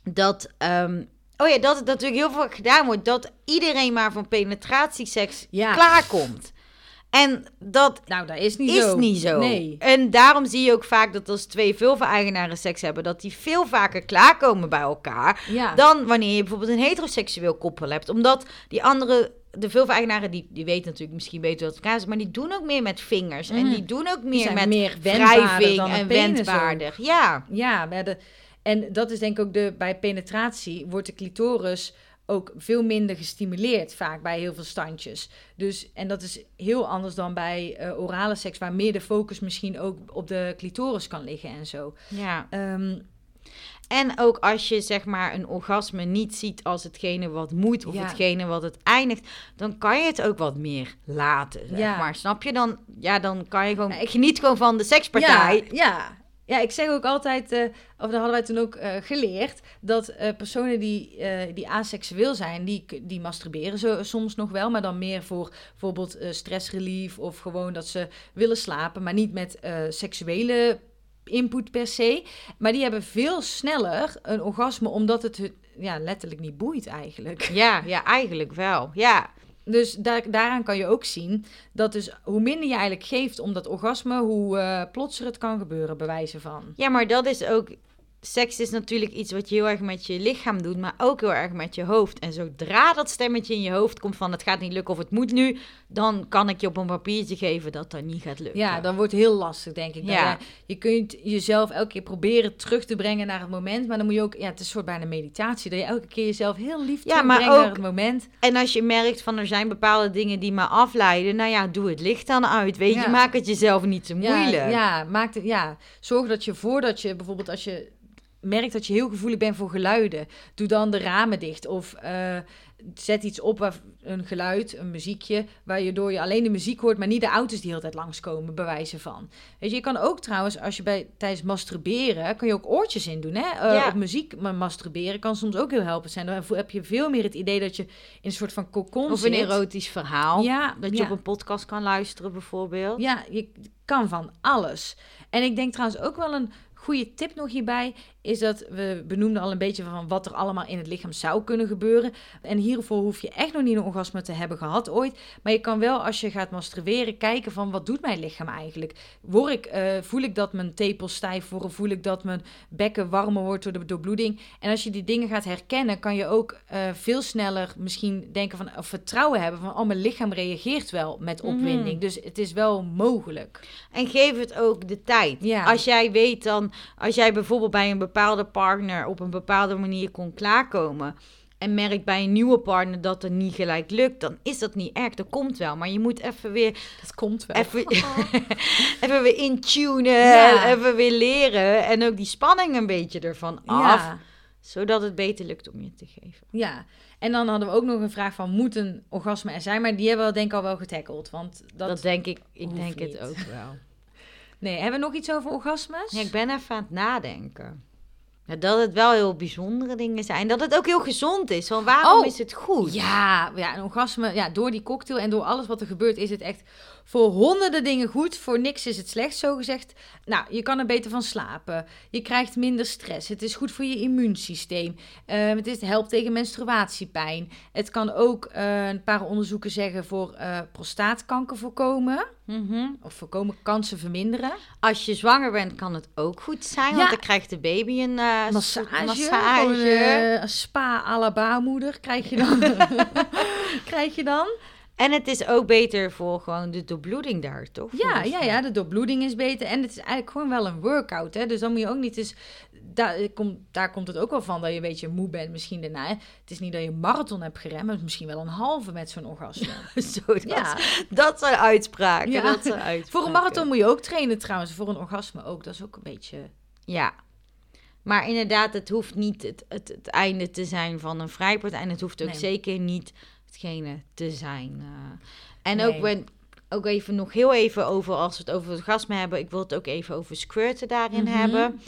dat... ehm, oh ja, dat het natuurlijk heel veel gedaan wordt. Dat iedereen maar van penetratieseks Ja. klaarkomt. En dat Nou, dat is niet is zo. niet zo. Nee. En daarom zie je ook vaak dat als twee vulva-eigenaren seks hebben... dat die veel vaker klaarkomen bij elkaar... Ja. dan wanneer je bijvoorbeeld een heteroseksueel koppel hebt. Omdat die andere, de vulva-eigenaren, die, die weten natuurlijk misschien beter wat elkaar is... maar die doen ook meer met vingers. En Mhm. die doen ook meer met meer wrijving en ook. wendbaarder. Ja, Ja, maar de, en dat is denk ik ook de, bij penetratie wordt de clitoris ook veel minder gestimuleerd vaak bij heel veel standjes. Dus, en dat is heel anders dan bij eh, orale seks, waar meer de focus misschien ook op de clitoris kan liggen en zo. ja. Ehm, En ook als je zeg maar een orgasme niet ziet als hetgene wat moet of Ja. hetgene wat het eindigt, dan kan je het ook wat meer laten. Zeg Ja. maar. Snap je? Dan, ja, dan kan je gewoon. Ik geniet gewoon van de sekspartij. Ja, ja. Ja, ik zeg ook altijd, eh, of dat hadden wij toen ook eh, geleerd, dat eh, personen die, die aseksueel zijn, die, die masturberen zo, soms nog wel, maar dan meer voor bijvoorbeeld stressrelief of gewoon dat ze willen slapen, maar niet met seksuele input per se. Maar die hebben veel sneller een orgasme, omdat het hun ja, letterlijk niet boeit eigenlijk. Ja, ja, eigenlijk wel. Ja. Dus daar, daaraan kan je ook zien dat dus hoe minder je eigenlijk geeft om dat orgasme, hoe uh, plotser het kan gebeuren, bewijzen van. Ja, maar dat is ook seks is natuurlijk iets wat je heel erg met je lichaam doet, maar ook heel erg met je hoofd. En zodra dat stemmetje in je hoofd komt van het gaat niet lukken of het moet nu, dan kan ik je op een papiertje geven dat dat niet gaat lukken. Ja, dan wordt het heel lastig, denk ik. Ja. Je kunt jezelf elke keer proberen terug te brengen naar het moment, maar dan moet je ook, ja, het is een soort bijna meditatie, dat je elke keer jezelf heel lief ja, maar ook, naar het moment. En als je merkt van er zijn bepaalde dingen die me afleiden, nou ja, doe het licht dan uit, weet je, maak het jezelf niet te moeilijk. Ja, ja, maak het, ja, zorg dat je voordat je bijvoorbeeld als je merkt dat je heel gevoelig bent voor geluiden, doe dan de ramen dicht. Of uh, zet iets op, waar, een geluid, een muziekje, waardoor je alleen de muziek hoort, maar niet de auto's die de hele tijd langskomen, bewijzen van. Weet je, je kan ook trouwens, als je bij, tijdens masturberen, kan je ook oortjes in doen, hè? Uh, Op muziek maar masturberen kan soms ook heel helpend zijn. Dan heb je veel meer het idee dat je in een soort van cocon Of een erotisch verhaal. Ja. Dat je op een podcast kan luisteren bijvoorbeeld. Ja, je kan van alles. En ik denk trouwens ook wel een goede tip nog hierbij is dat we benoemden al een beetje van wat er allemaal in het lichaam zou kunnen gebeuren. En hiervoor hoef je echt nog niet een orgasme te hebben gehad ooit. Maar je kan wel als je gaat masturberen kijken van wat doet mijn lichaam eigenlijk? Word ik, uh, voel ik dat mijn tepels stijf worden? Voel ik dat mijn bekken warmer wordt door de doorbloeding? En als je die dingen gaat herkennen, kan je ook uh, veel sneller misschien denken van of vertrouwen hebben van oh mijn lichaam reageert wel met mhm. opwinding. Dus het is wel mogelijk. En geef het ook de tijd. Ja. Als jij weet dan, als jij bijvoorbeeld bij een bepaalde partner op een bepaalde manier kon klaarkomen. En merkt bij een nieuwe partner dat het niet gelijk lukt, dan is dat niet erg. Dat komt wel. Maar je moet even weer. Dat komt wel. Even, (laughs) (laughs) even weer intunen. Ja. Even weer leren. En ook die spanning een beetje ervan af. Ja. Zodat het beter lukt om je te geven. Ja. En dan hadden we ook nog een vraag van: moet een orgasme er zijn? Maar die hebben we denk ik al wel getackled. Want dat, dat denk ik. Ik denk het ook wel. Nee, hebben we nog iets over orgasmes? Ik ben even aan het nadenken. Dat het wel heel bijzondere dingen zijn. Dat het ook heel gezond is. Want waarom oh, is het goed? Ja, ja, een orgasme, ja, door die cocktail en door alles wat er gebeurt, is het echt voor honderden dingen goed. Voor niks is het slecht, zo gezegd. Nou, je kan er beter van slapen. Je krijgt minder stress. Het is goed voor je immuunsysteem. Uh, het, is, helpt tegen menstruatiepijn. Het kan ook, uh, een paar onderzoeken zeggen, voor uh, prostaatkanker voorkomen. Mm Of voorkomen kansen verminderen. Als je zwanger bent, kan het ook goed zijn. Want dan krijgt de baby een massage. massage. een spa à la baarmoeder krijg je dan. (laughs) (laughs) krijg je dan. En het is ook beter voor gewoon de doorbloeding daar, toch? Ja, ja, ja, de doorbloeding is beter. En het is eigenlijk gewoon wel een workout, hè. Dus dan moet je ook niet eens... Daar komt, daar komt het ook wel van dat je een beetje moe bent misschien daarna. Het is niet dat je een marathon hebt geremd, maar misschien wel een halve met zo'n orgasme. (laughs) Zo, dat, ja. dat zijn uitspraken. Ja. Dat zijn uitspraken. Voor een marathon moet je ook trainen trouwens. Voor een orgasme ook. Dat is ook een beetje... Ja, maar inderdaad, het hoeft niet het, het, het einde te zijn van een vrijpartij. En het hoeft ook zeker niet te zijn. Uh. En ook, ben, ook even nog heel even over, als we het over het orgasme hebben, ik wil het ook even over squirten daarin mhm. hebben.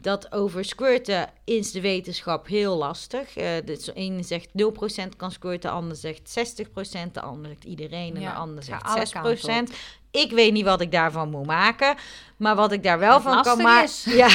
Dat over squirten is de wetenschap heel lastig. Uh, dus de ene zegt 0% kan squirten, de ander zegt 60%, de ander zegt iedereen en de ander zegt 6%. Ik weet niet wat ik daarvan moet maken. Maar wat ik daar wel van kan maken. (laughs) Ja,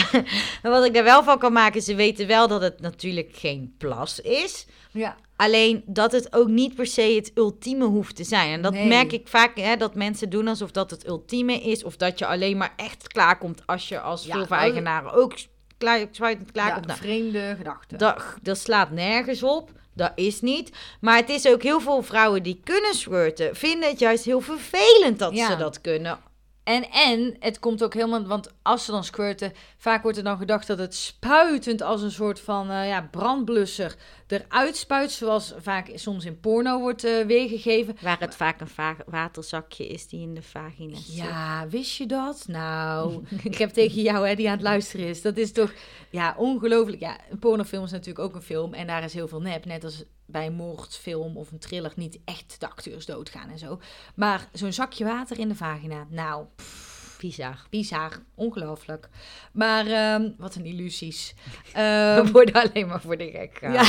wat ik daar wel van kan maken, ze weten wel dat het natuurlijk geen plas is. Ja. Alleen dat het ook niet per se het ultieme hoeft te zijn. En dat merk ik vaak, hè, dat mensen doen alsof dat het ultieme is. Of dat je alleen maar echt klaarkomt als je als ja, veel eigenaren ook klaar, klaarkomt. Ja, nou, vreemde gedachten. Dat, dat slaat nergens op. Dat is niet. Maar het is ook heel veel vrouwen die kunnen squirten, vinden het juist heel vervelend dat ze dat kunnen. En, en het komt ook helemaal, want als ze dan squirten, vaak wordt er dan gedacht dat het spuitend als een soort van uh, ja, brandblusser eruit spuit, zoals vaak soms in porno wordt uh, weergegeven. Waar het vaak een waterzakje is die in de vagina zit. Ja, wist je dat? Nou, (laughs) ik heb tegen jou, hè, die aan het luisteren is, dat is toch, ja, ongelooflijk. Ja, een pornofilm is natuurlijk ook een film en daar is heel veel nep, net als bij een moordfilm of een thriller niet echt de acteurs doodgaan en zo. Maar zo'n zakje water in de vagina, nou... bizar. Bizar, ongelooflijk. Maar ehm, wat een illusies. Um, (laughs) we worden alleen maar voor de gek ja.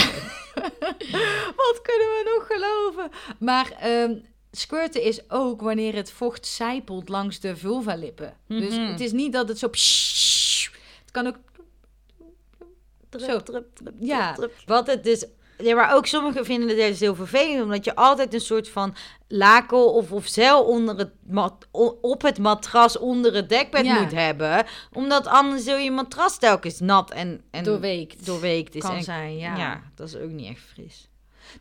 (laughs) wat kunnen we nog geloven? Maar um, squirten is ook wanneer het vocht zijpelt langs de vulva-lippen. Dus mhm. het is niet dat het zo... Het kan ook... Drup, zo. Drup, ja. Wat het dus Ja, maar ook sommigen vinden het juist heel vervelend, omdat je altijd een soort van laken of, of zeil onder het mat, op het matras onder het dekbed Ja. moet hebben. Omdat anders zul je matras telkens nat en, en Doorweekt. doorweekt is. Kan en, zijn, ja. dat is ook niet echt fris.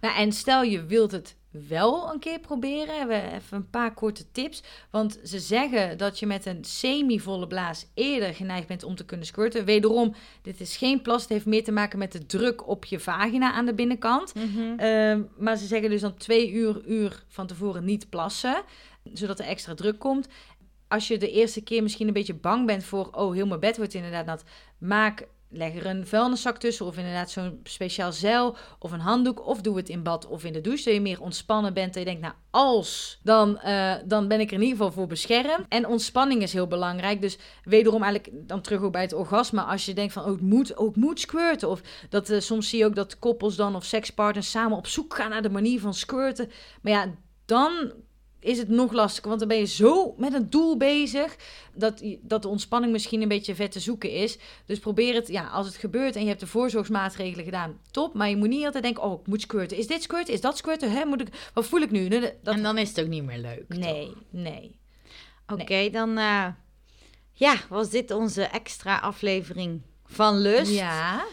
Nou, en stel je wilt het wel een keer proberen, hebben we even een paar korte tips. Want ze zeggen dat je met een semi-volle blaas eerder geneigd bent om te kunnen squirten. Wederom, dit is geen plas, het heeft meer te maken met de druk op je vagina aan de binnenkant. Ehm, maar ze zeggen dus dan twee uur, uur van tevoren niet plassen, zodat er extra druk komt. Als je de eerste keer misschien een beetje bang bent voor, oh, heel mijn bed wordt inderdaad nat, maak, leg er een vuilniszak tussen of inderdaad zo'n speciaal zeil of een handdoek of doe het in bad of in de douche, dat je meer ontspannen bent, dat je denkt, nou, als, dan, eh, dan ben ik er in ieder geval voor beschermd. En ontspanning is heel belangrijk, dus wederom eigenlijk dan terug ook bij het orgasme, als je denkt van, oh, het moet, oh, het moet squirten, of dat eh, soms zie je ook dat koppels dan of sekspartners samen op zoek gaan naar de manier van squirten. Maar ja, dan is het nog lastiger, want dan ben je zo met een doel bezig dat, dat de ontspanning misschien een beetje vet te zoeken is. Dus probeer het, ja, als het gebeurt en je hebt de voorzorgsmaatregelen gedaan, top. Maar je moet niet altijd denken, oh, ik moet squirten. Is dit squirten? Is dat squirten? Hè, moet ik, wat voel ik nu? Dat, En dan is het ook niet meer leuk. nee, nee. Oké, dan eh, ja, was dit onze extra aflevering van Lust. Ja,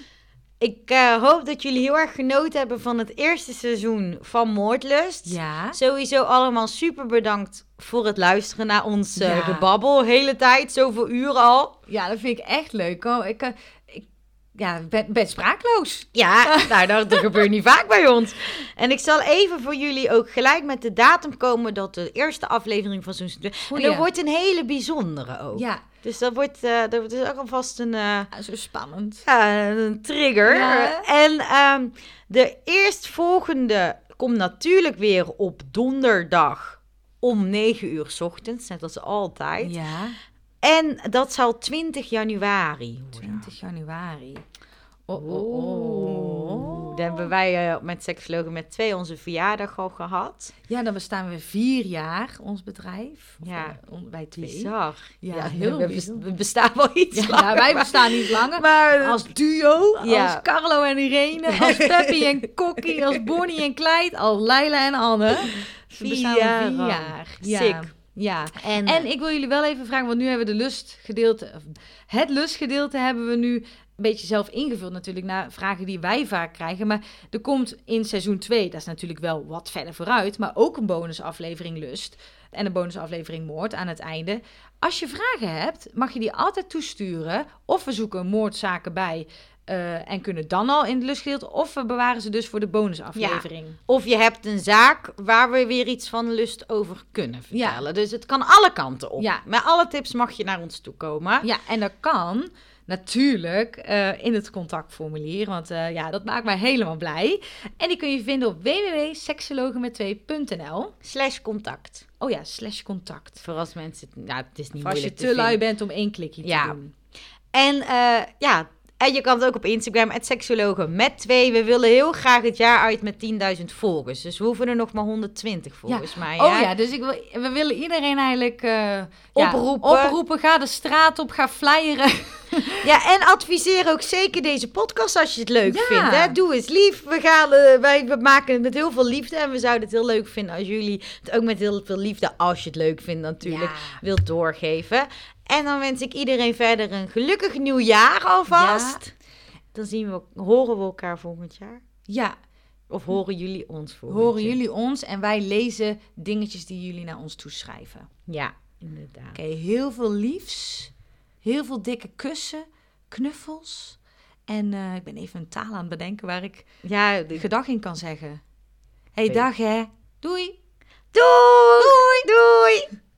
Ik eh, hoop dat jullie heel erg genoten hebben van het eerste seizoen van Moordlust. ja. Sowieso allemaal super bedankt voor het luisteren naar ons eh, Ja. gebabbel. Hele tijd, zoveel uren al. Ja, dat vind ik echt leuk. Oh, ik, eh, ik ja, ben, ben spraakloos. Ja, (laughs) nou, dat, gebeurt niet vaak bij ons. En ik zal even voor jullie ook gelijk met de datum komen dat de eerste aflevering van seizoen 2... En Goeie. dat wordt een hele bijzondere ook. Ja, Dus dat wordt, eh, dat wordt ook alvast een... eh, zo spannend. Een trigger. Ja. En ehm, de eerstvolgende komt natuurlijk weer op donderdag om 9 uur 's ochtends, net als altijd. Ja, En dat zal 20 januari worden. 20 januari. Oh, oh, oh. Dan hebben wij eh, met Sekslogen met twee onze verjaardag al gehad. Ja, dan bestaan we vier jaar, ons bedrijf. Ja, eh, on- wij twee. Bizar. Ja, heel we, we bestaan wel iets Ja, langer, nou, wij maar- bestaan niet langer. Maar Als duo, Ja. als Carlo en Irene, (laughs) als Peppy en Kokkie, als Bonnie en Clyde, als Leila en Anne. We Vier bestaan jaar vier jaar. Ja. Sick. Ja. en, En ik wil jullie wel even vragen, want nu hebben we de lustgedeelte, het lustgedeelte hebben we nu een beetje zelf ingevuld natuurlijk naar vragen die wij vaak krijgen. Maar er komt in seizoen 2, dat is natuurlijk wel wat verder vooruit, maar ook een bonusaflevering lust en een bonusaflevering moord aan het einde. Als je vragen hebt, mag je die altijd toesturen. Of we zoeken moordzaken bij eh, en kunnen dan al in het lustgedeelte, of we bewaren ze dus voor de bonusaflevering. Of je hebt een zaak waar we weer iets van lust over kunnen vertellen. Dus het kan alle kanten op. Ja. Met alle tips mag je naar ons toe komen. Ja, en dat kan natuurlijk eh, in het contactformulier, want eh, ja, dat maakt mij helemaal blij. En die kun je vinden op www.seksologenmet2.nl. Slash contact. Oh ja, slash contact. Voor als mensen... Nou, het is niet Of als je moeilijk te te lui bent om één klikje Ja. te doen. En ja... En je kan het ook op Instagram, het seksologen met twee. We willen heel graag het jaar uit met 10.000 volgers. Dus we hoeven er nog maar 120 volgens mij. Oh hè? ja, dus ik wil, we willen iedereen eigenlijk eh, ja, Oproepen. oproepen. Ga de straat op, ga flyeren. (laughs) Ja, en adviseer ook zeker deze podcast als je het leuk Ja. vindt. Hè? Doe eens lief. We, gaan, eh, wij, we maken het met heel veel liefde. En we zouden het heel leuk vinden als jullie het ook met heel veel liefde, als je het leuk vindt natuurlijk, Ja. wilt doorgeven. En dan wens ik iedereen verder een gelukkig nieuwjaar alvast. Dan zien we, horen we elkaar volgend jaar. Ja, Of horen jullie ons volgend horen jaar? jullie ons en wij lezen dingetjes die jullie naar ons toeschrijven. Ja, inderdaad. Oké, heel veel liefs. Heel veel dikke kussen, knuffels. En eh, ik ben even een taal aan het bedenken waar ik Ja, de... gedag in kan zeggen. hey, dag hè. Doei. Doei! Doei! Doei!